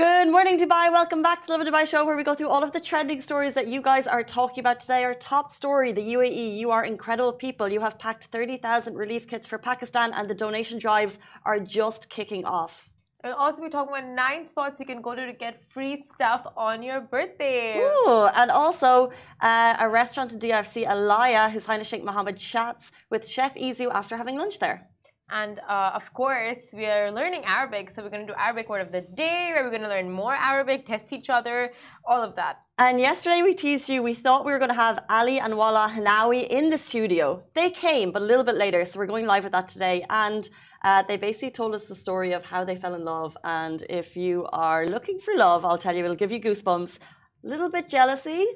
Good morning, Dubai. Welcome back to Lovin Dubai Show, where we go through all of the trending stories that you guys are talking about today. Our top story the UAE. You are incredible people. You have packed 30,000 relief kits for Pakistan, and the donation drives are just kicking off. And also, we're talking about nine spots you can go to to get free stuff on your birthday. Ooh, and also uh, a restaurant in DFC, Alaya, His Highness Sheikh Mohammed chats with Chef Izu after having lunch there. And uh, of course, we are learning Arabic. So we're going to do Arabic word of the day, where we're going to learn more Arabic, test each other, all of that. And yesterday we teased you, we thought we were going to have Ali and Walaa Hennaoui in the studio. They came, but a little bit later. So we're going live with that today. And uh, they basically told us the story of how they fell in love. And if you are looking for love, I'll tell you, it'll give you goosebumps. A little bit jealousy,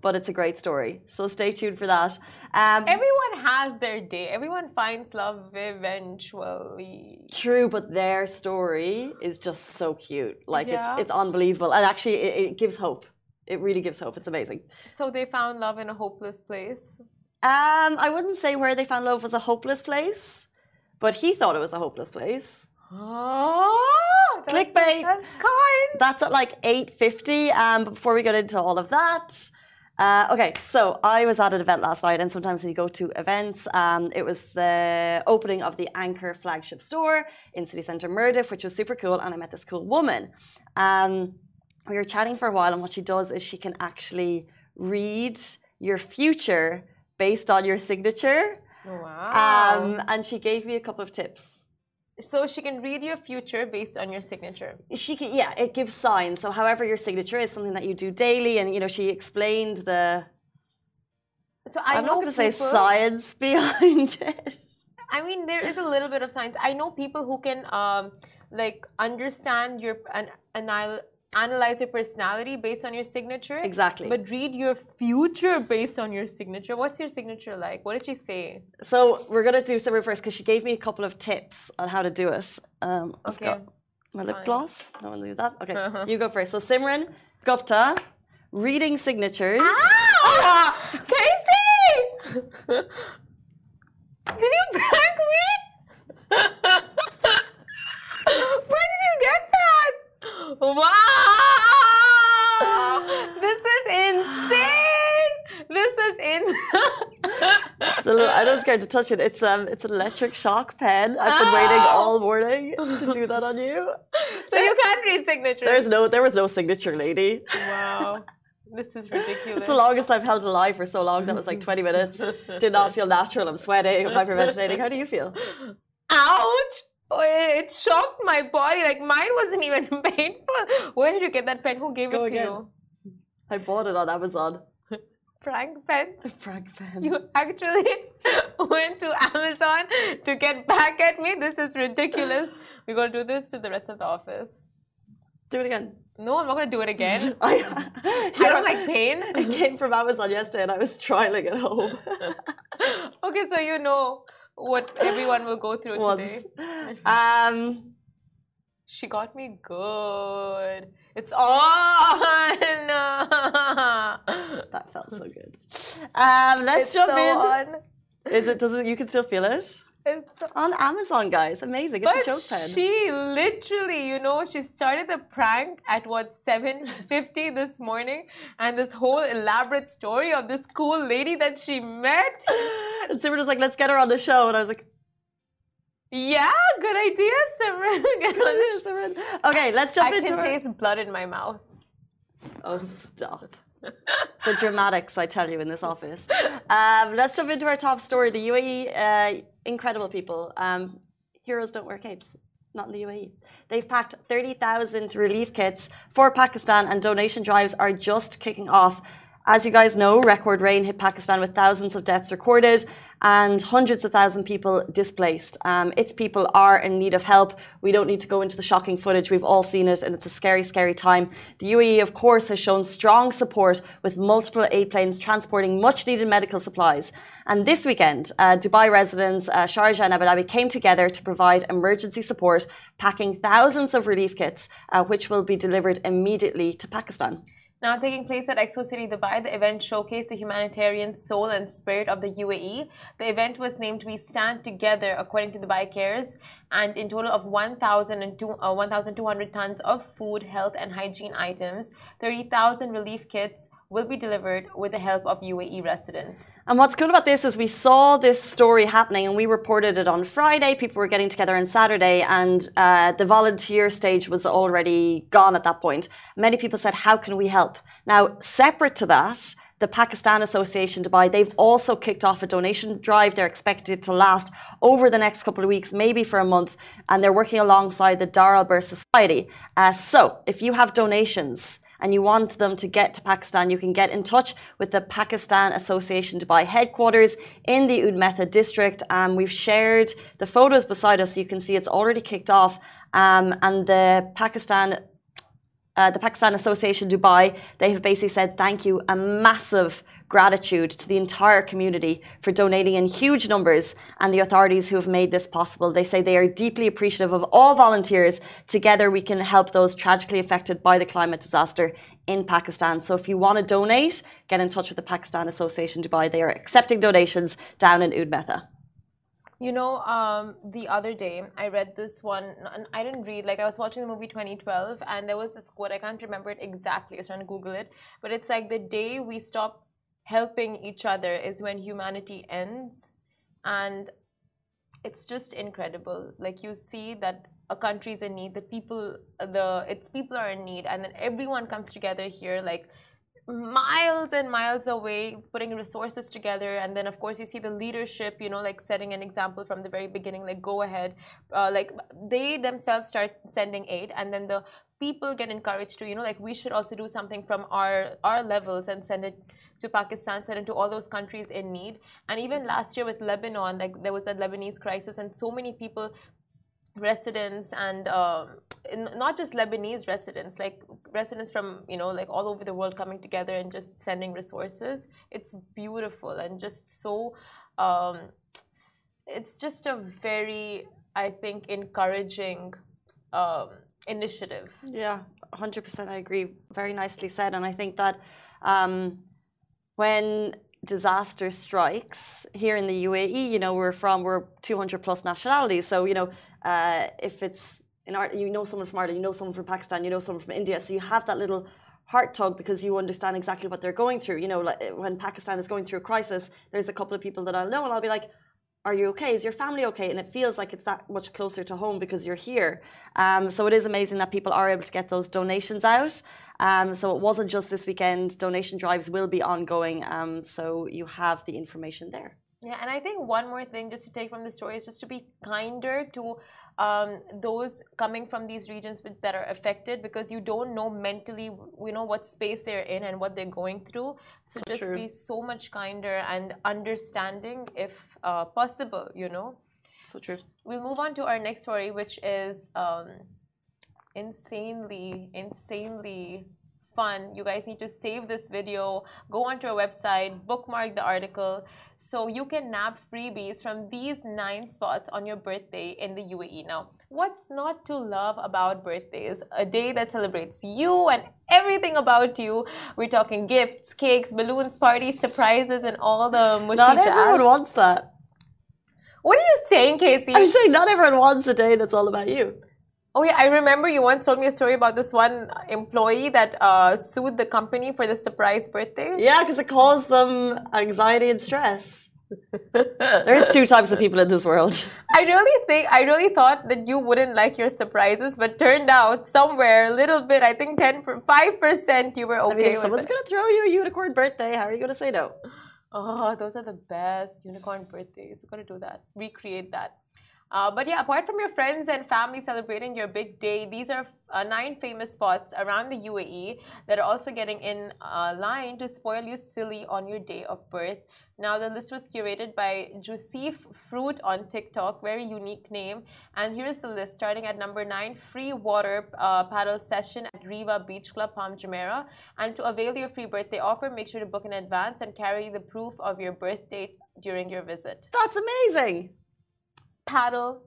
but it's a great story. So stay tuned for that. Um, Everyone has their day. Everyone finds love eventually. True, but their story is just so cute. Like yeah. it's it's unbelievable, and actually, it, it, gives hope. It really gives hope. It's amazing. So they found love in a hopeless place. Um, I wouldn't say where they found love was a hopeless place, but he thought it was a hopeless place. Oh, that's, clickbait. That's kind. That's at like eight fifty. Um, but before we get into all of that. Uh, okay, so I was at an event last night, and sometimes when you go to events, um, it was the opening of the Anchor flagship store in City Centre Mirdif, which was super cool, and I met this cool woman. Um, we were chatting for a while, and what she does is she can actually read your future based on your signature. Wow. Um, and she gave me a couple of tips. So she can read your future based on your signature. She can, yeah, it gives signs. So however your signature is something that you do daily, and you know she explained the. So I am not going to say science behind it. I mean, there is a little bit of science. I know people who can um, like understand your an, an analyze your personality based on your signature. Exactly. But read your future based on your signature. What's your signature like? What did she say? So we're gonna do Simran first because she gave me a couple of tips on how to do it. Um, I've okay. got my lip Fine. gloss. No one do that. Okay, uh-huh. you go first. So Simran Gupta, reading signatures. Ah! Casey! did you prank me? Where did you get that? Wow! This is insane! This is insane! little, I don't scared to touch it. It's um, it's an electric shock pen. I've been oh. waiting all morning to do that on you. So you can't read signatures. There's no, there was no signature, lady. Wow. This is ridiculous. It's the longest I've held a lie for so long. That was like 20 minutes. Did not feel natural. I'm sweating. I'm hyperventilating. How do you feel? Ouch! Oh, it shocked my body. Like mine wasn't even painful. Where did you get that pen? Who gave Go it to again. you? I bought it on Amazon. Frank pen. Frank pen. You actually went to Amazon to get back at me. This is ridiculous. We're gonna do this to the rest of the office. Do it again. No, I'm not gonna do it again. I, I don't like pain. It came from Amazon yesterday, and I was trialing at home. okay, so you know what everyone will go through Once. today. Um, she got me good. It's on. that felt so good. Um, let's it's jump so in. On. Is it? Does it? You can still feel it. It's on Amazon, guys. Amazing. It's but a joke pen. She literally, you know, she started the prank at what 7:50 this morning, and this whole elaborate story of this cool lady that she met. And Simran was like, "Let's get her on the show," and I was like. Yeah, good idea, Simran. Get on this, Simran. Okay, let's jump I into. I can taste blood in my mouth. Oh, stop the dramatics, I tell you, in this office. Um, let's jump into our top story. The UAE, uh, incredible people. Um, heroes don't wear capes. Not in the UAE. They've packed 30,000 relief kits for Pakistan, and donation drives are just kicking off. As you guys know, record rain hit Pakistan with thousands of deaths recorded and hundreds of thousands of people displaced. Um, its people are in need of help. We don't need to go into the shocking footage. We've all seen it, and it's a scary, scary time. The UAE, of course, has shown strong support with multiple aid planes transporting much needed medical supplies. And this weekend, uh, Dubai residents, uh, Sharjah and Abu Dhabi came together to provide emergency support, packing thousands of relief kits, uh, which will be delivered immediately to Pakistan. Now, taking place at Expo City, Dubai, the event showcased the humanitarian soul and spirit of the UAE. The event was named We Stand Together, according to Dubai Cares, and in total of 1,200 uh, tons of food, health, and hygiene items, 30,000 relief kits, will be delivered with the help of UAE residents. And what's cool about this is we saw this story happening and we reported it on Friday. People were getting together on Saturday, and uh, the volunteer stage was already gone at that point. Many people said, How can we help? Now, separate to that, the Pakistan Association Dubai, they've also kicked off a donation drive. They're expected to last over the next couple of weeks, maybe for a month, and they're working alongside the Dar Al Society. Uh, so, if you have donations, and you want them to get to Pakistan, you can get in touch with the Pakistan Association Dubai headquarters in the Oud Metha district. Um, we've shared the photos beside us. So you can see it's already kicked off. Um, and the Pakistan uh, the Pakistan Association Dubai, they have basically said thank you, a massive gratitude to the entire community for donating in huge numbers and the authorities who have made this possible. They say they are deeply appreciative of all volunteers. Together, we can help those tragically affected by the climate disaster in Pakistan. So if you want to donate, get in touch with the Pakistan Association Dubai. They are accepting donations down in Oud Metha. You know, um, the other day I read this one, and I didn't read, like, I was watching the movie 2012, and there was this quote, I can't remember it exactly, I was trying to Google it, but it's like the day we stop helping each other is when humanity ends. And it's just incredible. Like you see that a country is in need the people the its people are in need and then everyone comes together here like miles and miles away putting resources together. And then of course you see the leadership you know like setting an example from the very beginning like go ahead. Uh, like they themselves start sending aid and then the people get encouraged to you know like we should also do something from our our levels and send it to Pakistan, sent to all those countries in need. And even last year with Lebanon, like there was that Lebanese crisis, and so many people residents and um, not just Lebanese residents, like residents from you know like all over the world coming together and just sending resources. It's beautiful and just so. Um, it's just a very, I think, encouraging um, initiative. Yeah, hundred percent. I agree. Very nicely said, and I think that. Um, when disaster strikes here in the UAE, you know, we're from, we're 200 plus nationalities. So, you know, uh, if it's in art, you know someone from Ireland, you know someone from Pakistan, you know someone from India. So you have that little heart tug because you understand exactly what they're going through. You know, like when Pakistan is going through a crisis, there's a couple of people that I'll know and I'll be like, are you okay? Is your family okay? And it feels like it's that much closer to home because you're here. Um, so it is amazing that people are able to get those donations out. Um, so it wasn't just this weekend. Donation drives will be ongoing. Um, so you have the information there. Yeah, and I think one more thing just to take from the story is just to be kinder to um, those coming from these regions that are affected because you don't know mentally, you know, what space they're in and what they're going through. So, just true. be so much kinder and understanding if uh, possible, you know. So true. We'll move on to our next story, which is um, insanely, insanely fun. You guys need to save this video, go onto our website, bookmark the article, so you can nab freebies from these nine spots on your birthday in the UAE. Now, what's not to love about birthdays? A day that celebrates you and everything about you. We're talking gifts, cakes, balloons, parties, surprises, and all the mushy Not jazz. everyone wants that. What are you saying, Casey? I'm saying not everyone wants a day that's all about you. Oh yeah, I remember you once told me a story about this one employee that uh, sued the company for the surprise birthday. Yeah, because it caused them anxiety and stress. There's two types of people in this world. I really think I really thought that you wouldn't like your surprises, but turned out somewhere a little bit. I think 10 5 percent you were okay. I mean, if someone's it. gonna throw you a unicorn birthday, how are you gonna say no? Oh, those are the best unicorn birthdays. We're gonna do that. Recreate that. Uh, but yeah, apart from your friends and family celebrating your big day, these are uh, nine famous spots around the UAE that are also getting in uh, line to spoil you silly on your day of birth. Now, the list was curated by Joseph Fruit on TikTok, very unique name. And here's the list starting at number nine free water uh, paddle session at Riva Beach Club, Palm Jumeirah. And to avail your free birthday offer, make sure to book in advance and carry the proof of your birth date during your visit. That's amazing paddle,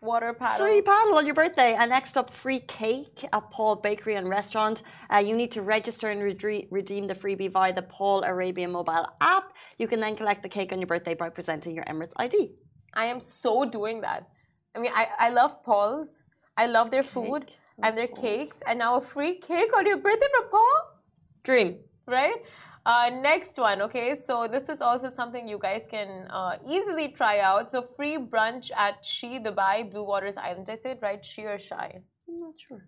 water paddle. Free paddle on your birthday. And next up, free cake at Paul Bakery and Restaurant. Uh, you need to register and re- redeem the freebie via the Paul Arabian mobile app. You can then collect the cake on your birthday by presenting your Emirates ID. I am so doing that. I mean, I, I love Paul's. I love their food and their Paul's. cakes. And now a free cake on your birthday from Paul? Dream. right? Uh, next one, okay? So this is also something you guys can uh, easily try out. So free brunch at She Dubai, Blue Waters Island. I said right, She or Shy? I'm not sure.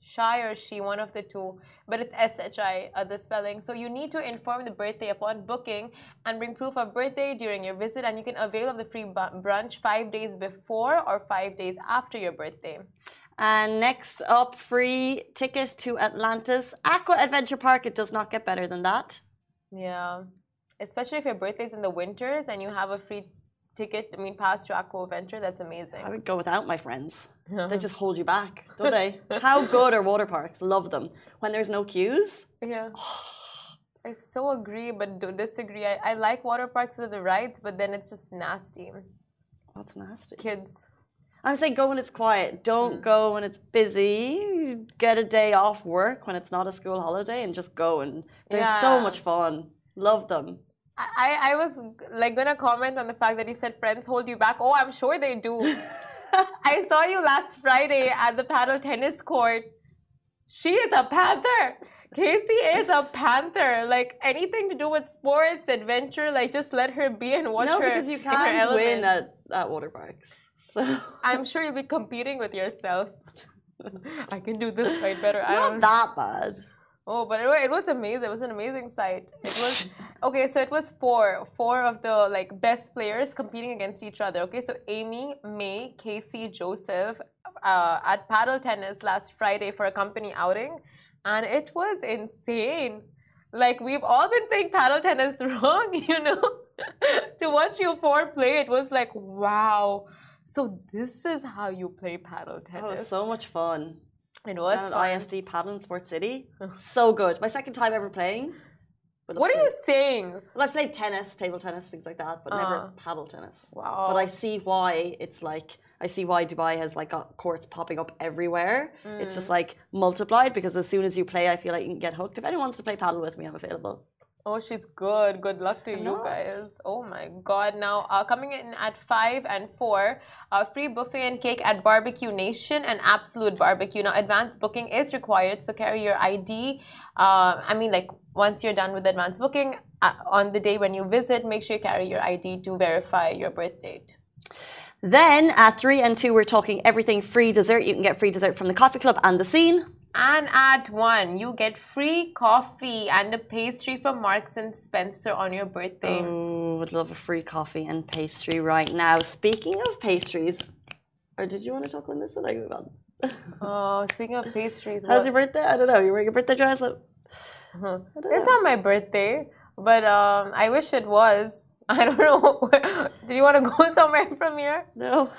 Shy or She, one of the two. But it's S-H-I, uh, the spelling. So you need to inform the birthday upon booking and bring proof of birthday during your visit. And you can avail of the free brunch five days before or five days after your birthday. And next up, free ticket to Atlantis Aqua Adventure Park. It does not get better than that. Yeah. Especially if your birthday's in the winters and you have a free ticket, I mean, pass to Aqua Adventure, that's amazing. I would go without my friends. They just hold you back, don't they? How good are water parks? Love them. When there's no queues, Yeah. I so agree, but disagree. I, I like water parks with the rides, but then it's just nasty. that's nasty. Kids. I'm saying go when it's quiet. Don't hmm. go when it's busy. Get a day off work when it's not a school holiday and just go. And they're so much fun. Love them. I, I was like gonna comment on the fact that you said friends hold you back. Oh, I'm sure they do. I saw you last Friday at the paddle tennis court. She is a panther. Casey is a panther. Like anything to do with sports, adventure, like just let her be and watch no, her. because you can't win at, at water parks. So I'm sure you'll be competing with yourself. I can do this fight better. I not don't. that bad. Oh, but it, it was amazing. It was an amazing sight. It was okay. So it was four, four of the like best players competing against each other. Okay, so Amy, May, Casey, Joseph uh, at paddle tennis last Friday for a company outing, and it was insane. Like we've all been playing paddle tennis wrong, you know. to watch you four play, it was like wow. So this is how you play paddle tennis. Oh, tennis. so much fun. it was Down fun. at ISD Paddle in Sports City. So good. My second time ever playing. But What are you saying? Well, I've played tennis, table tennis, things like that, but never Ah. paddle tennis. Wow. But I see why it's like I see why Dubai has like got courts popping up everywhere. It's Mm. just like multiplied because as soon as you play, I feel like you can get hooked. If anyone wants to play paddle with me, I'm available. Oh, she's good. Good luck to I'm you not. guys. Oh my God. Now, uh, coming in at 5 and 4, uh, free buffet and cake at Barbecue Nation and Absolute Barbecue. Now, advance booking is required, so carry your ID. Uh, I mean, like, once you're done with advance booking, uh, on the day when you visit, make sure you carry your ID to verify your birth date. Then at three and two, we're talking everything free dessert. You can get free dessert from the coffee club and the scene. And at 1, you get free coffee and a pastry from Marks and Spencer on your birthday. Oh, would love a free coffee and pastry right now. Speaking of pastries, or did you want to talk on this one? I move on. Oh, speaking of pastries, How's what- your birthday? I don't know. You're wearing a birthday dress. Uh-huh. It's know. not my birthday, but um, I wish it was. I don't know. Do you want to go somewhere from here? No.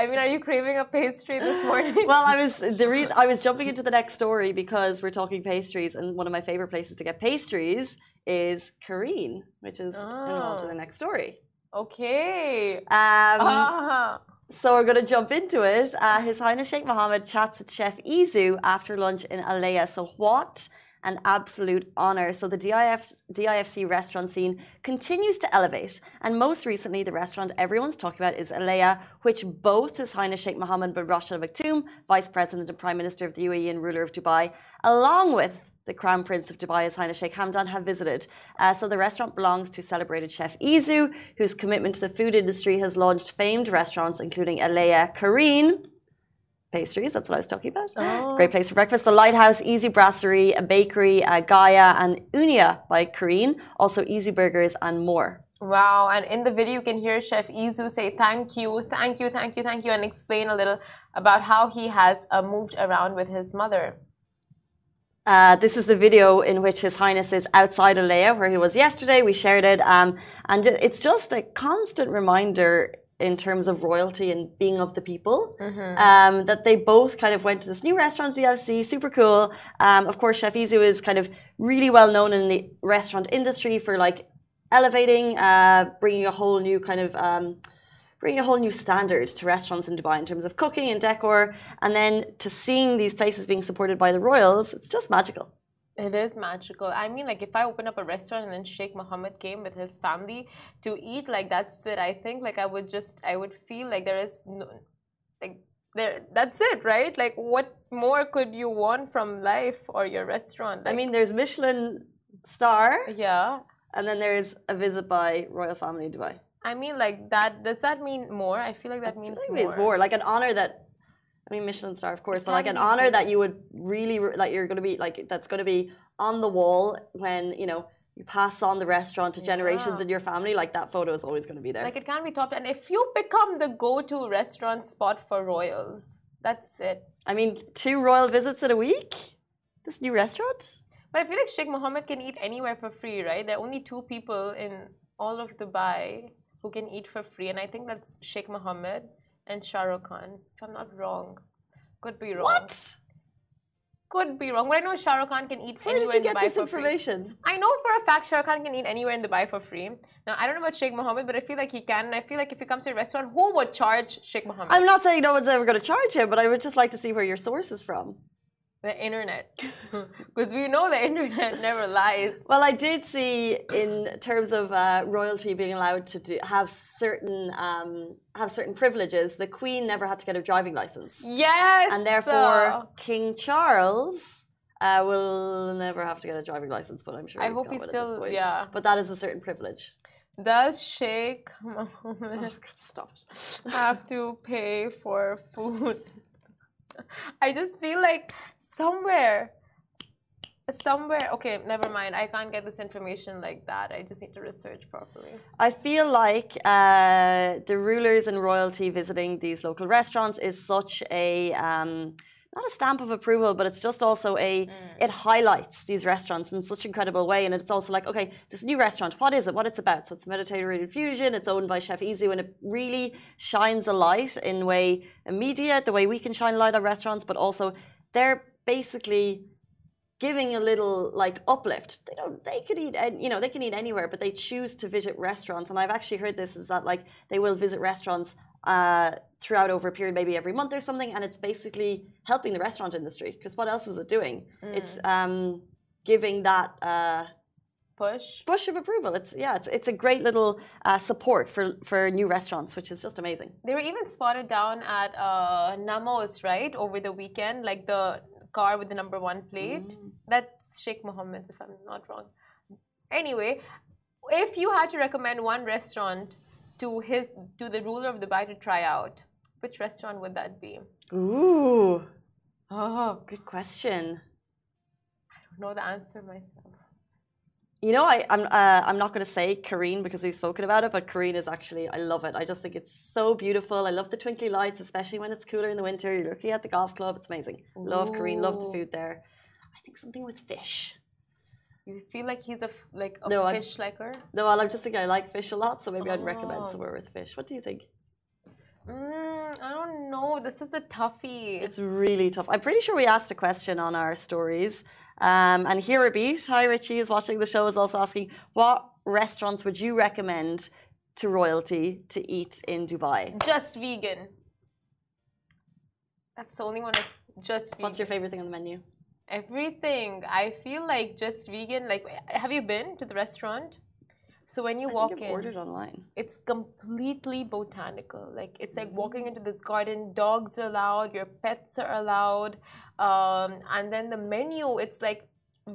I mean, are you craving a pastry this morning? well, I was the reason I was jumping into the next story because we're talking pastries, and one of my favorite places to get pastries is Carine, which is involved in the Oh. next story. okay. Um, Ah. So we're going to jump into it. Uh, His Highness Sheikh Mohammed chats with Chef Izu after lunch in Alaya. So what an absolute honor. So the DIF, DIFC restaurant scene continues to elevate. And most recently, the restaurant everyone's talking about is Alaya, which both His Highness Sheikh Mohammed bin Rashid Al Maktoum, Vice President and Prime Minister of the UAE and ruler of Dubai, along with the Crown Prince of Dubai, His Highness Sheikh Hamdan, have visited. Uh, so the restaurant belongs to celebrated chef Izu, whose commitment to the food industry has launched famed restaurants including Alaya Carine, pastries, that's what I was talking about. Oh. Great place for breakfast. The Lighthouse, Izu Brasserie, a bakery, uh, Gaia, and Unia by Carine. Also Easy Burgers and more. Wow. And in the video, you can hear Chef Izu say thank you, thank you, thank you, thank you, and explain a little about how he has uh, moved around with his mother. Uh, this is the video in which His Highness is outside Alaya, where he was yesterday. We shared it. Um, and it's just a constant reminder in terms of royalty and being of the people um, that they both kind of went to this new restaurant, DFC, super cool. Um, of course, Chef Izu is kind of really well known in the restaurant industry for like elevating, uh, bringing a whole new kind of. Um, bringing a whole new standard to restaurants in Dubai in terms of cooking and decor. And then to seeing these places being supported by the royals, it's just magical. It is magical. I mean, like if I open up a restaurant and then Sheikh Mohammed came with his family to eat, like that's it. I think like I would just, I would feel like there is no, like there. That's it, right? Like what more could you want from life or your restaurant? Like, I mean, there's Michelin star, yeah. and then there's a visit by royal family Dubai. I mean, like that. Does that mean more? I feel like that means I more. more like an honor that. I mean, Michelin star, of course, It but like an honor that you would really like. You're going to be like that's going to be on the wall when you know you pass on the restaurant to generations Yeah. in your family. Like that photo is always going to be there. Like it can't be topped. And if you become the go-to restaurant spot for royals, that's it. I mean, two royal visits in a week. This new restaurant. But I feel like Sheikh Mohammed can eat anywhere for free, right? There are only two people in all of Dubai who can eat for free, and I think that's Sheikh Mohammed and Shah Rukh Khan. If I'm not wrong, could be wrong. What? Could be wrong. But I know Shah Rukh Khan can eat Where did anywhere you in get Dubai this for free. information? I know for a fact Shah Rukh Khan can eat anywhere in Dubai for free. Now I don't know about Sheikh Mohammed, but I feel like he can. And I feel like if he comes to a restaurant, who would charge Sheikh Mohammed? I'm not saying no one's ever going to charge him, but I would just like to see where your source is from. The internet, because we know the internet never lies. Well, I did see in terms of uh, royalty being allowed to do, have certain um, have certain privileges. The Queen never had to get a driving license, Yes, and therefore King Charles uh, will never have to get a driving license. But I'm sure I he's hope he one at this still- yeah. But that is a certain privilege. does Sheikh Oh, Mohammed God, stop have to pay for food? I just feel like somewhere, somewhere. Okay, never mind. I can't get this information like that. I just need to research properly. I feel like uh, the rulers and royalty visiting these local restaurants is such a um, not a stamp of approval, but it's just also a it highlights these restaurants in such incredible way, and it's also like okay, this new restaurant, what is it? What it's about? So it's Mediterranean fusion. It's owned by Chef Izu, and it really shines a light in way media, the way we can shine a light on restaurants, but also they're basically giving a little like uplift. They don't. They could eat. an- You know, they can eat anywhere, but they choose to visit restaurants. And I've actually heard this is that like they will visit restaurants uh, throughout over a period, maybe every month or something, and it's basically helping the restaurant industry because what else is it doing? It's um, giving that. Uh, Push. Push of approval. It's yeah, it's it's a great little uh, support for for new restaurants, which is just amazing. They were even spotted down at uh, Nammos, right, over the weekend, like the car with the number one plate. Mm. That's Sheikh Mohammed's, if I'm not wrong. Anyway, if you had to recommend one restaurant to his to the ruler of Dubai to try out, which restaurant would that be? Ooh, oh, good question. I don't know the answer myself. You know, I, I'm uh, I'm not going to say Carine because we've spoken about it, but Carine is actually I love it. I just think it's so beautiful. I love the twinkly lights, especially when it's cooler in the winter. You're looking at the golf club; it's amazing. Love Carine, love the food there. I think something with fish. You feel like he's a like a No, fish liker? No, well, I'm just thinking I like fish a lot, so maybe I'd recommend Oh. somewhere with fish. What do you think? Mm, I don't know. This is a toughie. It's really tough. I'm pretty sure we asked a question on our stories. Um, and here a beat. Hi, Richie is watching the show. Is also asking, what restaurants would you recommend to royalty to eat in Dubai? just vegan. That's the only one. Just vegan. What's your favorite thing on the menu? Everything. I feel like just vegan. Like, have you been to the restaurant? So when you I walk in, ordered online. it's completely botanical. Like it's like walking into this garden. Dogs are allowed. Your pets are allowed. Um, and then the menu, it's like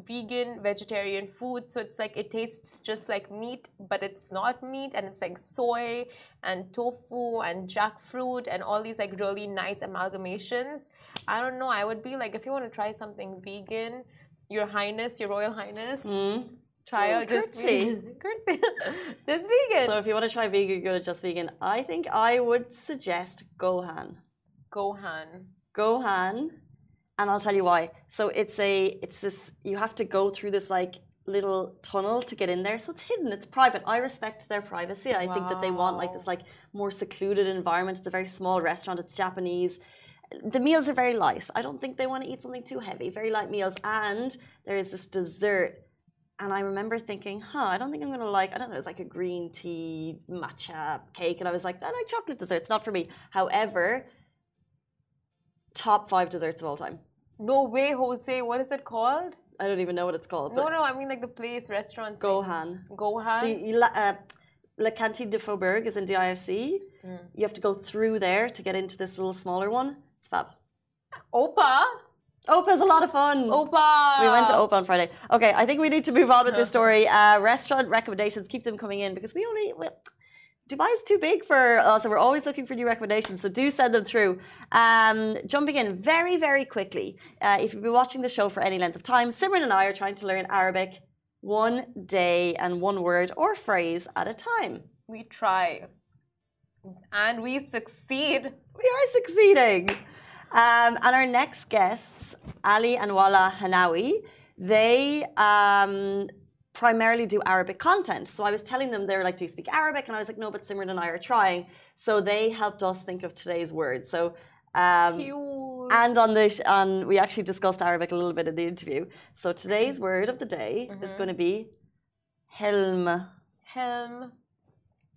vegan, vegetarian food. So it's like it tastes just like meat, but it's not meat, and it's like soy and tofu and jackfruit and all these like really nice amalgamations. I don't know. I would be like, if you want to try something vegan, Your Highness, Your Royal Highness, Mm. Try out just curtsy. vegan. Just vegan. So if you want to try vegan, go to Just Vegan. I think I would suggest Gohan. Gohan. Gohan, and I'll tell you why. So it's a it's this you have to go through this like little tunnel to get in there. So it's hidden, it's private. I respect their privacy. I think that they want like this like more secluded environment. It's a very small restaurant. It's Japanese. The meals are very light. I don't think they want to eat something too heavy. Very light meals, and there is this dessert and I remember thinking, huh, I don't think I'm going to like, I don't know, it was like a green tea matcha cake. And I was like, I like chocolate desserts, not for me. However, top five desserts of all time. No way, Jose. What is it called? I don't even know what it's called. No, no, I mean like the place, restaurant. Gohan. Gohan. So you, you, uh, La Cantine de Faubourg is in DIFC. Mm. You have to go through there to get into this little smaller one. It's fab. Opa. Opa's a lot of fun. Opa. We went to Opa on Friday. Okay, I think we need to move on with this story. Uh, restaurant recommendations, keep them coming in because we only. We, Dubai is too big for us, so we're always looking for new recommendations. So do send them through. Um, jumping in very, very quickly. Uh, if you've been watching the show for any length of time, Simran and I are trying to learn Arabic one day and one word or phrase at a time. We try. And we succeed. We are succeeding. Um, and our next guests, Ali and Walaa Hennaoui, they um, primarily do Arabic content. So I was telling them, they're like, Do you speak Arabic? And I was like, No, but Simran and I are trying. So they helped us think of today's words. So um, and on the on we actually discussed Arabic a little bit in the interview. So today's word of the day mm -hmm. is going to be helm. Helm.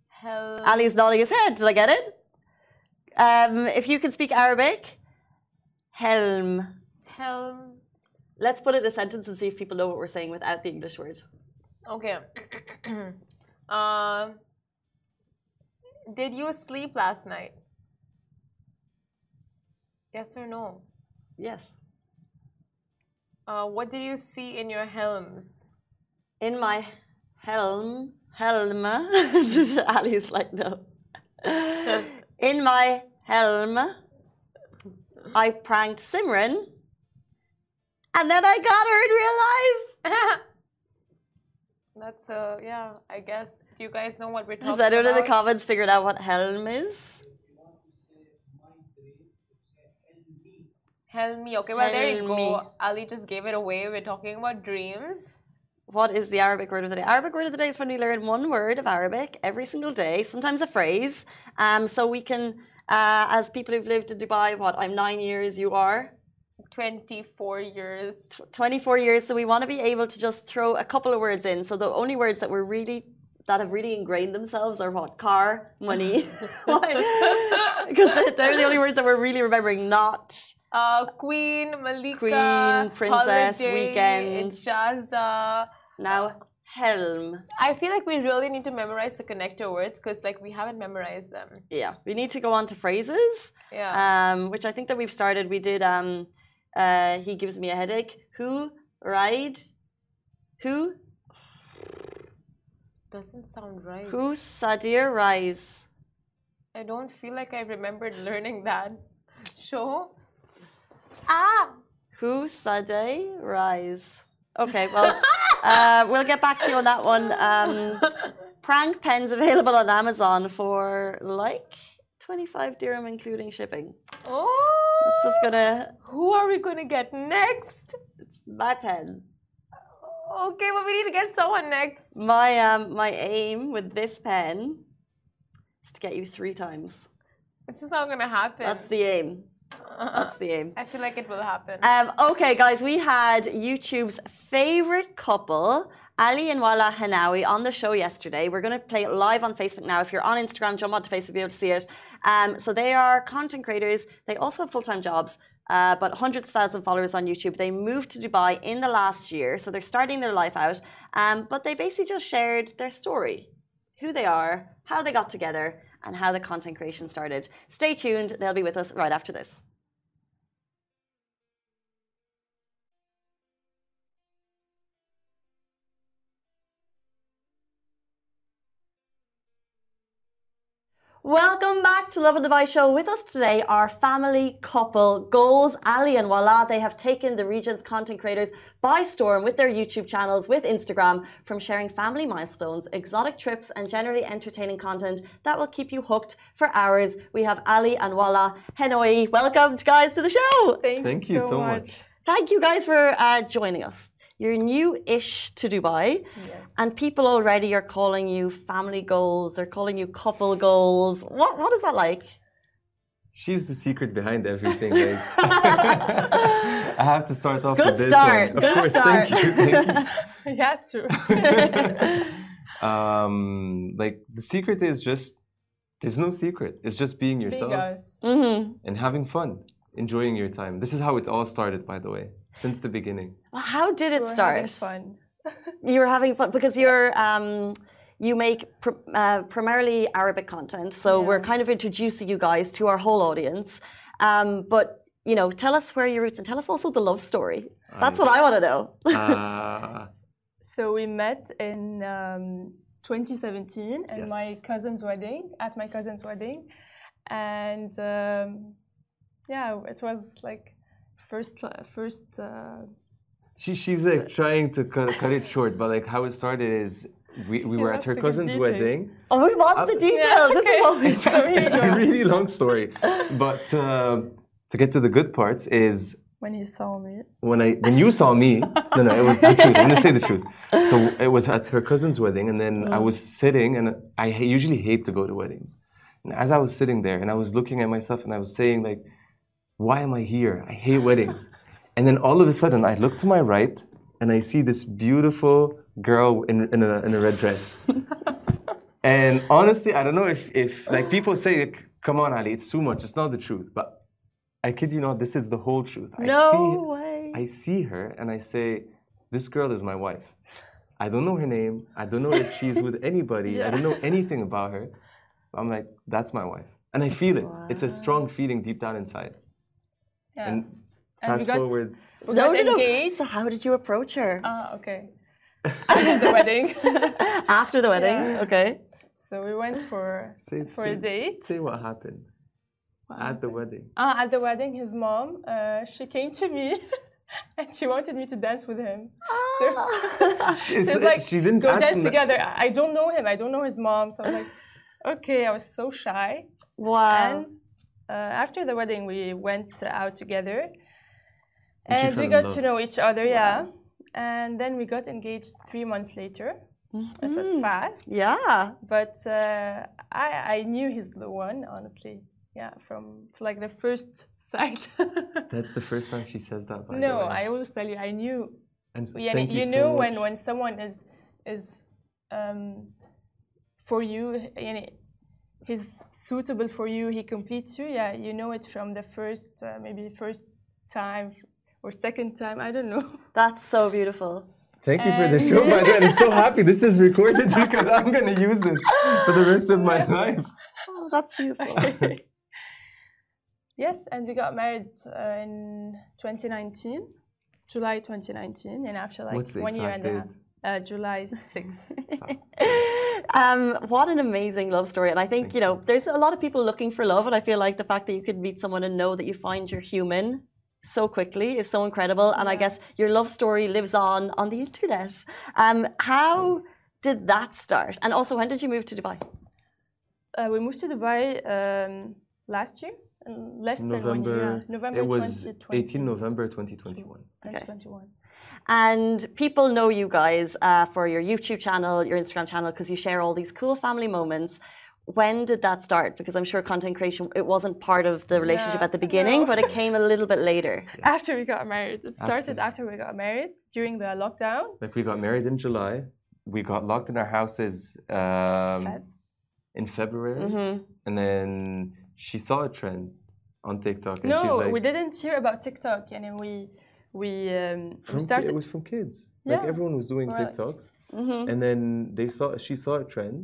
Helm. Ali's nodding his head. Did I get it? Um, if you can speak Arabic, helm. Helm. Let's put it in a sentence and see if people know what we're saying without the English word. Okay. uh, did you sleep last night? Yes or no? Yes. Uh, what did you see in your helms? In my helm, helm. Ali's like, no. in my helm, I pranked Simran, and then I got her in real life. That's uh, yeah. I guess. Do you guys know what we're talking about? Has anyone in the comments figured out what helm is? Help me. Okay, well, there you go. Ali just gave it away. We're talking about dreams. What is the Arabic word of the day? Arabic word of the day is when we learn one word of Arabic every single day, sometimes a phrase. Um, so we can, uh, as people who've lived in Dubai, what, I'm nine years, you are? 24 years. 24 years. So we want to be able to just throw a couple of words in. So the only words that we're really that have really ingrained themselves are what car money because they're the only words that we're really remembering not uh, Queen, Malika, Queen, Princess, Holiday, Weekend, Ijaza. Now Helm. I feel like we really need to memorize the connector words because like we haven't memorized them. Yeah, we need to go on to phrases. Yeah. Um, which I think that we've started. We did. Um, uh, he gives me a headache. Who ride? Who? Doesn't sound right. Who Sadir rise? I don't feel like I remembered learning that. Sure. Ah! Who Sade Rise? Okay, well, uh, we'll get back to you on that one. Um, prank pens available on Amazon for like 25 dirham, including shipping. Oh! That's just gonna. Who are we gonna get next? It's my pen. Okay, well, we need to get someone next. My um, my aim with this pen is to get you three times. It's just not gonna happen. That's the aim. That's the aim. I feel like it will happen. Um, okay, guys, we had YouTube's favorite couple, Ali and Walaa Hennaoui, on the show yesterday. We're going to play it live on Facebook now. If you're on Instagram, jump onto Facebook to be able to see it. Um, so they are content creators. They also have full time jobs. Uh, but hundreds of thousands of followers on YouTube. They moved to Dubai in the last year, so they're starting their life out. Um, but they basically just shared their story, who they are, how they got together, and how the content creation started. Stay tuned, they'll be with us right after this. Welcome back to Lovin Dubai Show. With us today are family couple Goals, Ali and Walaa. They have taken the region's content creators by storm with their YouTube channels, with Instagram, from sharing family milestones, exotic trips, and generally entertaining content that will keep you hooked for hours. We have Ali and Walaa Hennaoui. Welcome, guys, to the show. Thank, Thank you, you so much. much. Thank you guys for uh, joining us. You're new-ish to Dubai, yes. and people already are calling you family goals. They're calling you couple goals. What what is that like? She's the secret behind everything. Like. I have to start off Good with this start. one. Of Good course, start. thank you. Thank you. he has to. um, like the secret is just there's no secret. It's just being yourself Big us. hmm and having fun, enjoying your time. This is how it all started, by the way, since the beginning. Well, how did it We're start? fun. You were having fun because you're um, you make pr- uh, primarily Arabic content, so we're kind of introducing you guys to our whole audience. Um, but you know, tell us where your roots and tell us also the love story. That's what I want to know. Uh, So we met in um, 2017 at Yes. my cousin's wedding, at my cousin's wedding, and um, yeah, it was like first first. Uh, she, she's like trying to cut, cut it short, but like how it started is we, we He were at her cousin's wedding. Oh, we want Uh, the details. This is okay. all It's, So here you it's a really long story, but uh, to get to the good parts is when you saw me, when I when you saw me. No, no, it was the truth. I'm gonna say the truth. So it was at her cousin's wedding, and then I was sitting, and I usually hate to go to weddings. And as I was sitting there, and I was looking at myself, and I was saying like, "Why am I here? I hate weddings." and then all of a sudden, I look to my right, and I see this beautiful girl in in a in a red dress. And honestly, I don't know if, if like people say, come on, Ali, it's too much. It's not the truth. But I kid you not, this is the whole truth. I No see, way. I see her and I say, this girl is my wife. I don't know her name. I don't know if she's with anybody. I don't know anything about her. I'm like, that's my wife. And I feel it. It's a strong feeling deep down inside. Yeah, And And we fast got- forward, we got no, no. engaged. So how did you approach her? Ah, okay. After the wedding, After the wedding, Yeah. okay. so we went for say, for say, a date. say what happened at the wedding. Ah, at the wedding, his mom, uh, she came to me and she wanted me to dance with him. So It's- it's like, she didn't go ask dance him that- together. I I don't know him. I don't know his mom. So I'm like, okay. I was so shy. wow. And after the wedding, we went out together, And you and we in got love. to know each other. Yeah, and then we got engaged three months later. It was Mhm. fast, yeah. but uh, I I knew he's the one. Honestly, yeah, from like the first sight. That's the first time she says that. By the no, way. I always tell you, I knew. And s- Yeah, thank you, you, so know when much. when someone is is um, for you, he's suitable for you. He completes you. Yeah, you know it from the first uh, maybe first time or second time. I don't know. That's so beautiful. Thank you for the show, by the way. I'm so happy this is recorded because I'm going to use this for the rest of my life. Oh, that's beautiful. yes, and we got married uh, in 2019, July 2019, and after like one year and a half, uh, July 6th. um, what an amazing love story. And I think, you know, there's a lot of people looking for love. And I feel like the fact that you could meet someone and know that you find you're human so quickly is so incredible. And I guess your love story lives on on the internet. Um, how did that start? And also, when did you move to Dubai? Uh, we moved to Dubai um, last year, less than one year. November. It was 2020. 18 November 2021. 2021. And people know you guys uh, for your YouTube channel, your Instagram channel, because you share all these cool family moments. When did that start? Because I'm sure content creation it wasn't part of the relationship Yeah, at the beginning, no. but it came a little bit later. After we got married. It started After. after, we got married during the lockdown. Like we got married in July. We got locked in our houses um, Feb. in February. hmm And then she saw a trend on TikTok. And she's No, like, we didn't hear about TikTok. And then we we, um, From we started. it was from kids. Like Yeah. everyone was doing Right. TikToks. hmm And then they saw she saw a trend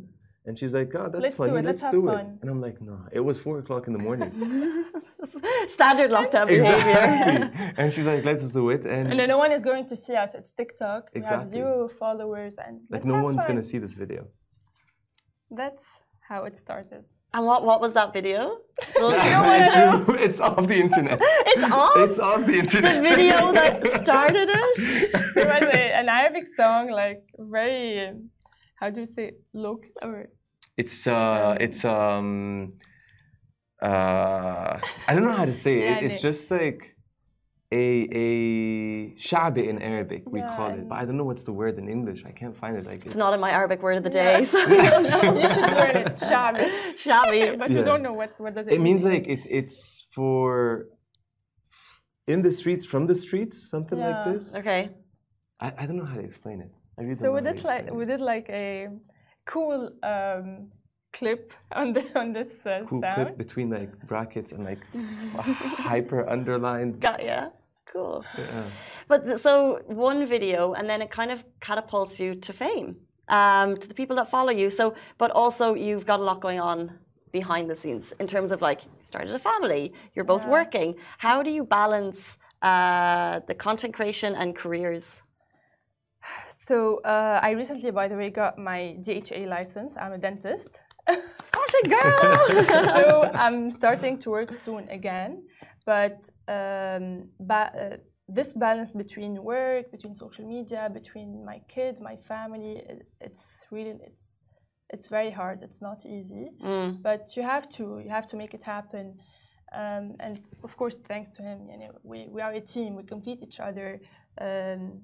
and she's like, God, that's Let's do funny, it, let's, let's have do fun." it. And I'm like, no, it was four o'clock in the morning. Standard lockdown behavior. exactly. and she's like, let's do it. And, and then no one is going to see us. It's TikTok. Exactly. We have zero followers. and like no one's fun. gonna see this video. That's how it started. And what, what was that video? It's, it's off the internet. It's off? It's off the internet. the video that started it? It was a, an Arabic song, like very, um, how do you say, local or It's uh, it's um, uh, I don't know how to say it. Yeah, It's the- just like a a shabi in Arabic we call it, but I don't know what's the word in English. I can't find it. Like It's not in my Arabic word of the day. So you should learn it, Shabi. Shabby. but you don't know what what does it, It means like it's it's for in the streets, from the streets, something like this. Okay. I, I don't know how to explain it. I really So don't we did like explain we it. did like a cool um, clip on the on this uh, cool sound. clip between like brackets and like hyper underlined. Got ya. Cool. Yeah. But so one video, and then it kind of catapults you to fame, um, to the people that follow you. So, but also you've got a lot going on behind the scenes in terms of like you started a family, you're both Yeah. working. How do you balance uh, the content creation and careers? So uh, I recently, by the way, got my DHA license. I'm a dentist. Fashion girl. so I'm starting to work soon again. But um, ba- uh, this balance between work, between social media, between my kids, my family, it, it's really it's it's very hard. It's not easy. Mm. But you have to you have to make it happen. Um, and of course, thanks to him, you know, we, we are a team. We complete each other. Um,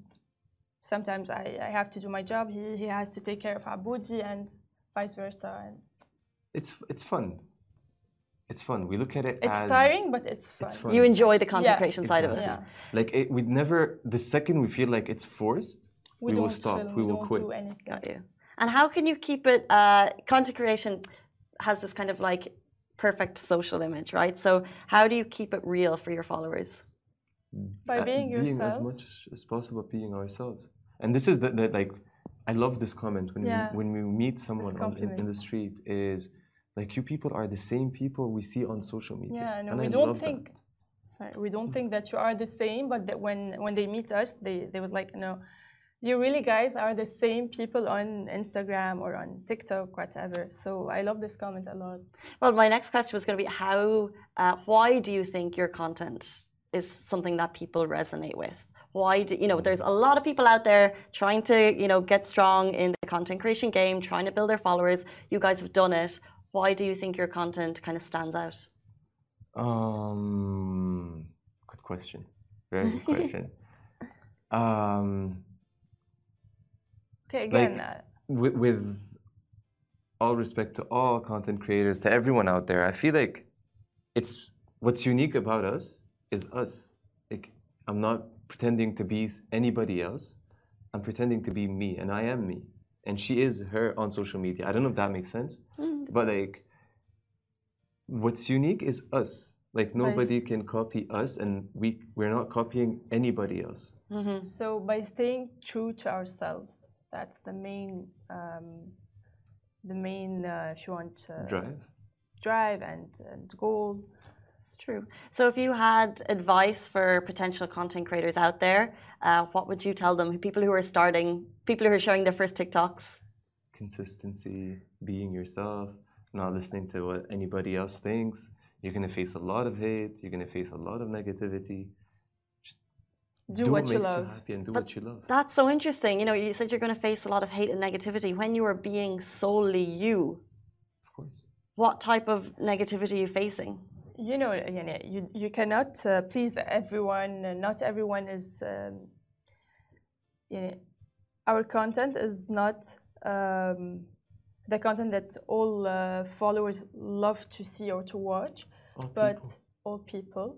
sometimes I, I have to do my job. He, he has to take care of Aboudi and vice versa. And It's it's fun. It's fun. We look at it it's as tiring, but it's fun. it's fun. You enjoy the content Yeah. creation side of it. Yeah. like it, we'd never. The second we feel like it's forced, we, will stop. film, we will quit. do. Got you. And how can you keep it? Uh, content creation has this kind of like perfect social image, right? So how do you keep it real for your followers? By being, Uh, being as much as possible, being ourselves. And this is the, the like, I love this comment when Yeah. we when we meet someone on, in, in the street is like you people are the same people we see on social media. Yeah, no, and we I don't love think. Sorry, we don't think that you are the same, but that when when they meet us, they they would like, no, you really guys are the same people on Instagram or on TikTok, whatever. So I love this comment a lot. Well, my next question was going to be how, uh, why do you think your content is something that people resonate with? Why do you know? There's a lot of people out there trying to you know get strong in the content creation game, trying to build their followers. You guys have done it. Why do you think your content kind of stands out? Um, good question. Very good question. um, Okay, again, Like- uh, with, with all respect to all content creators, to everyone out there, I feel like it's what's unique about us is us. Like I'm not pretending to be anybody else. I'm pretending to be me, and I am me. And she is her on social media. I don't know if that makes sense, but like, what's unique is us. Like nobody can copy us, and we we're not copying anybody else. Mm-hmm. so by staying true to ourselves, that's the main, um, the main, uh, if you want, uh, Drive. drive and, and goal. It's true. So, if you had advice for potential content creators out there, uh, what would you tell them? People who are starting, people who are sharing their first TikToks. Consistency, being yourself, not listening to what anybody else thinks. You're gonna face a lot of hate. You're gonna face a lot of negativity. Do, what, what you makes love. you happy and do But what you love. That's so interesting. You know, you said you're going to face a lot of hate and negativity when you are being solely you. Of course. What type of negativity are you facing? you know you, know, you, you cannot uh, please everyone uh, not everyone is um, you know, our content is not um, the content that all uh, followers love to see or to watch All but people. all people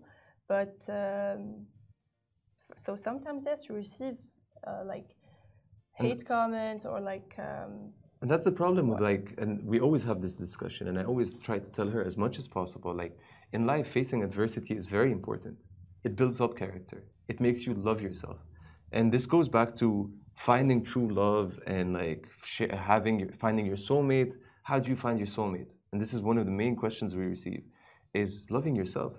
but um, so sometimes yes you receive uh, like hate comments or like um, And that's the problem with like, and we always have this discussion, and I always try to tell her as much as possible. Like in life, facing adversity is very important. It builds up character. It makes you love yourself, and this goes back to finding true love and like having finding your soulmate. How do you find your soulmate? And this is one of the main questions we receive: is loving yourself,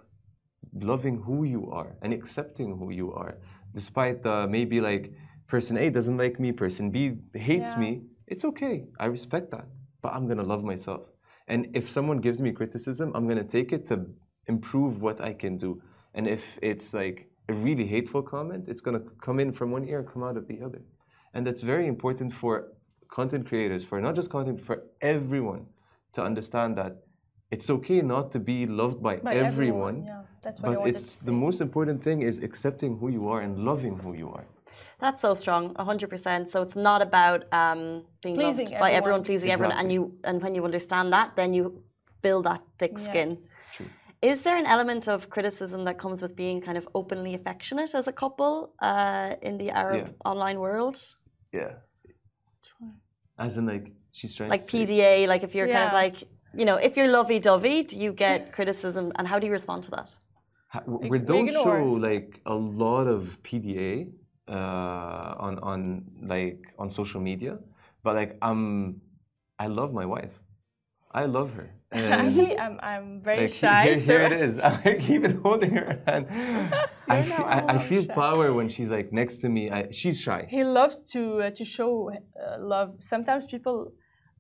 loving who you are, and accepting who you are, despite the maybe like person A doesn't like me, person B hates Yeah. me it's okay. I respect that. But I'm going to love myself. And if someone gives me criticism, I'm going to take it to improve what I can do. And if it's like a really hateful comment, it's going to come in from one ear and come out of the other. And that's very important for content creators, for not just content, for everyone to understand that it's okay not to be loved by, by everyone. yeah that's what But wanted it's to the most important thing is accepting who you are and loving who you are. That's so strong, 100%. So, it's not about um, being Pleasing loved by everyone, everyone. pleasing everyone. And, you, and when you understand that, then you build that thick skin. True. Is there an element of criticism that comes with being kind of openly affectionate as a couple uh, in the Arab Yeah. online world? Yeah. As in, like, she's trying Like to say- PDA, like if you're kind of like, you know, if you're lovey dovey, do you get criticism and how do you respond to that? Ha- we we don't ignore. show like a lot of PDA uh, on on like on social media, but like I'm, I love my wife. I love her. Actually, I'm I'm very like, shy. Here, here so- it is. I keep it holding her hand. I, You're fe- I, I feel power when she's like next to me. I, she's shy. he loves to uh, to show uh, love. Sometimes people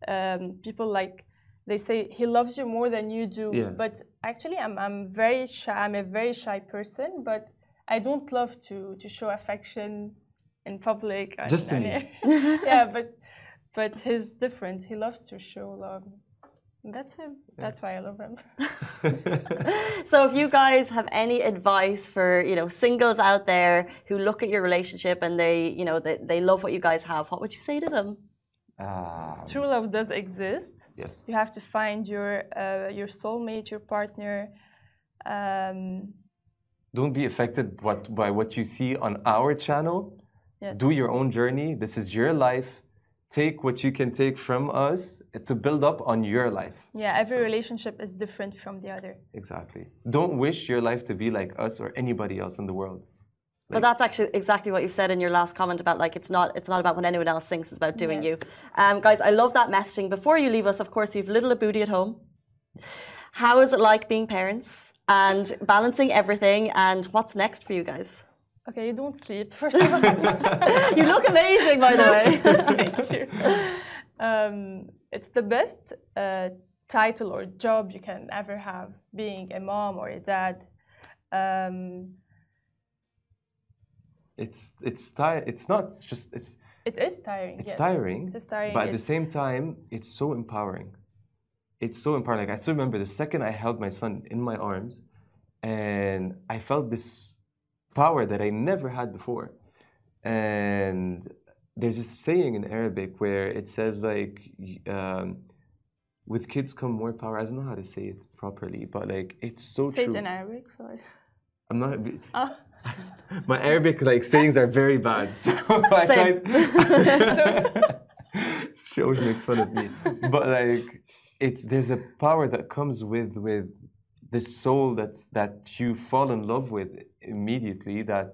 um, people like they say he loves you more than you do. Yeah. But actually, I'm I'm very shy. I'm a very shy person, but I don't love to to show affection in public. and- Just to and- me. yeah, but but he's different. He loves to show love. That's him. That's why I love him. so if you guys have any advice for you know singles out there who look at your relationship and they you know they, they love what you guys have what would you say to them Ah, True love does exist. yes. You have to find your uh, your soulmate, your partner. Um, Don't be affected what, by what you see on our channel. yes. Do your own journey. This is your life. Take what you can take from us to build up on your life. Yeah, every relationship is different from the other. Exactly. Don't wish your life to be like us or anybody else in the world. but that's actually exactly what you've said in your last comment about like it's not it's not about what anyone else thinks it's about doing you um, guys i love that messaging before you leave us of course you've little Aboudi at home how is it like being parents and balancing everything and what's next for you guys Okay, you don't sleep first of all. you look amazing by the way Thank you. Um, it's the best uh, title or job you can ever have, being a mom or a dad. Um, It's it's ti- It's not just it's it is tiring. it's yes. tiring, It is tiring. but at the same time, it's so empowering. It's so empowering. Like I still remember the second I held my son in my arms, and I felt this power that I never had before. And there's a saying in Arabic where it says like, um, "With kids come more power." I don't know how to say it properly, but like it's so Say true. it in Arabic. Sorry. I'm not. Oh, My Arabic like sayings are very bad. So I tried. she always makes fun of me. But like it's there's a power that comes with with this soul that that you fall in love with immediately that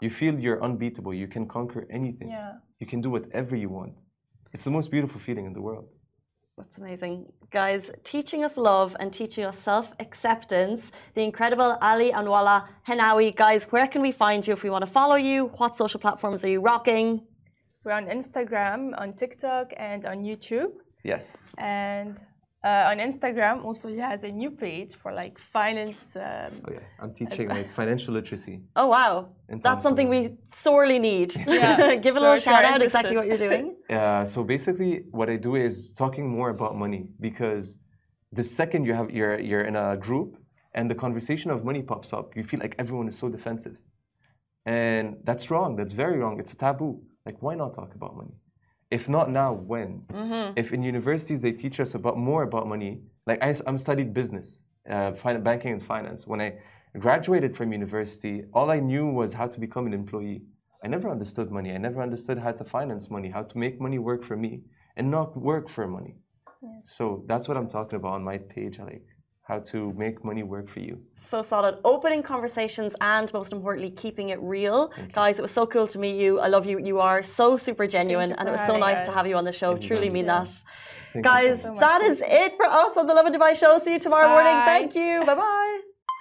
you feel you're unbeatable. You can conquer anything. yeah. You can do whatever you want. It's the most beautiful feeling in the world. That's amazing. Guys, teaching us love and teaching us self acceptance. The incredible Ali Anwala Henawi. Guys, where can we find you if we want to follow you? What social platforms are you rocking? We're on Instagram, on TikTok, and on YouTube. Yes. And uh, on Instagram, also he has a new page for like finance. Um, Oh yeah. I'm teaching like financial literacy. Oh, wow. In That's something we sorely need. Yeah. Give a So little if shout out interested. exactly what you're doing. Uh, so basically, what I do is talking more about money because the second you have you're you're in a group and the conversation of money pops up, you feel like everyone is so defensive, and that's wrong. That's very wrong. It's a taboo. Like, why not talk about money? If not now, when? If in universities they teach us about more about money, like I, am studied business, uh, fin- banking and finance. When I graduated from university, all I knew was how to become an employee. I never understood money. I never understood how to finance money, how to make money work for me and not work for money. So that's what I'm talking about on my page. Like how to make money work for you. So solid. Opening conversations and most importantly, keeping it real. Guys, it was so cool to meet you. I love you. You are so super genuine. And it was so having nice to have you on the show. Thank Truly guys. mean Yeah. that. Thank Guys, so much. much. that is it for us on the Lovin Dubai show. See you tomorrow morning. Thank you. Bye bye.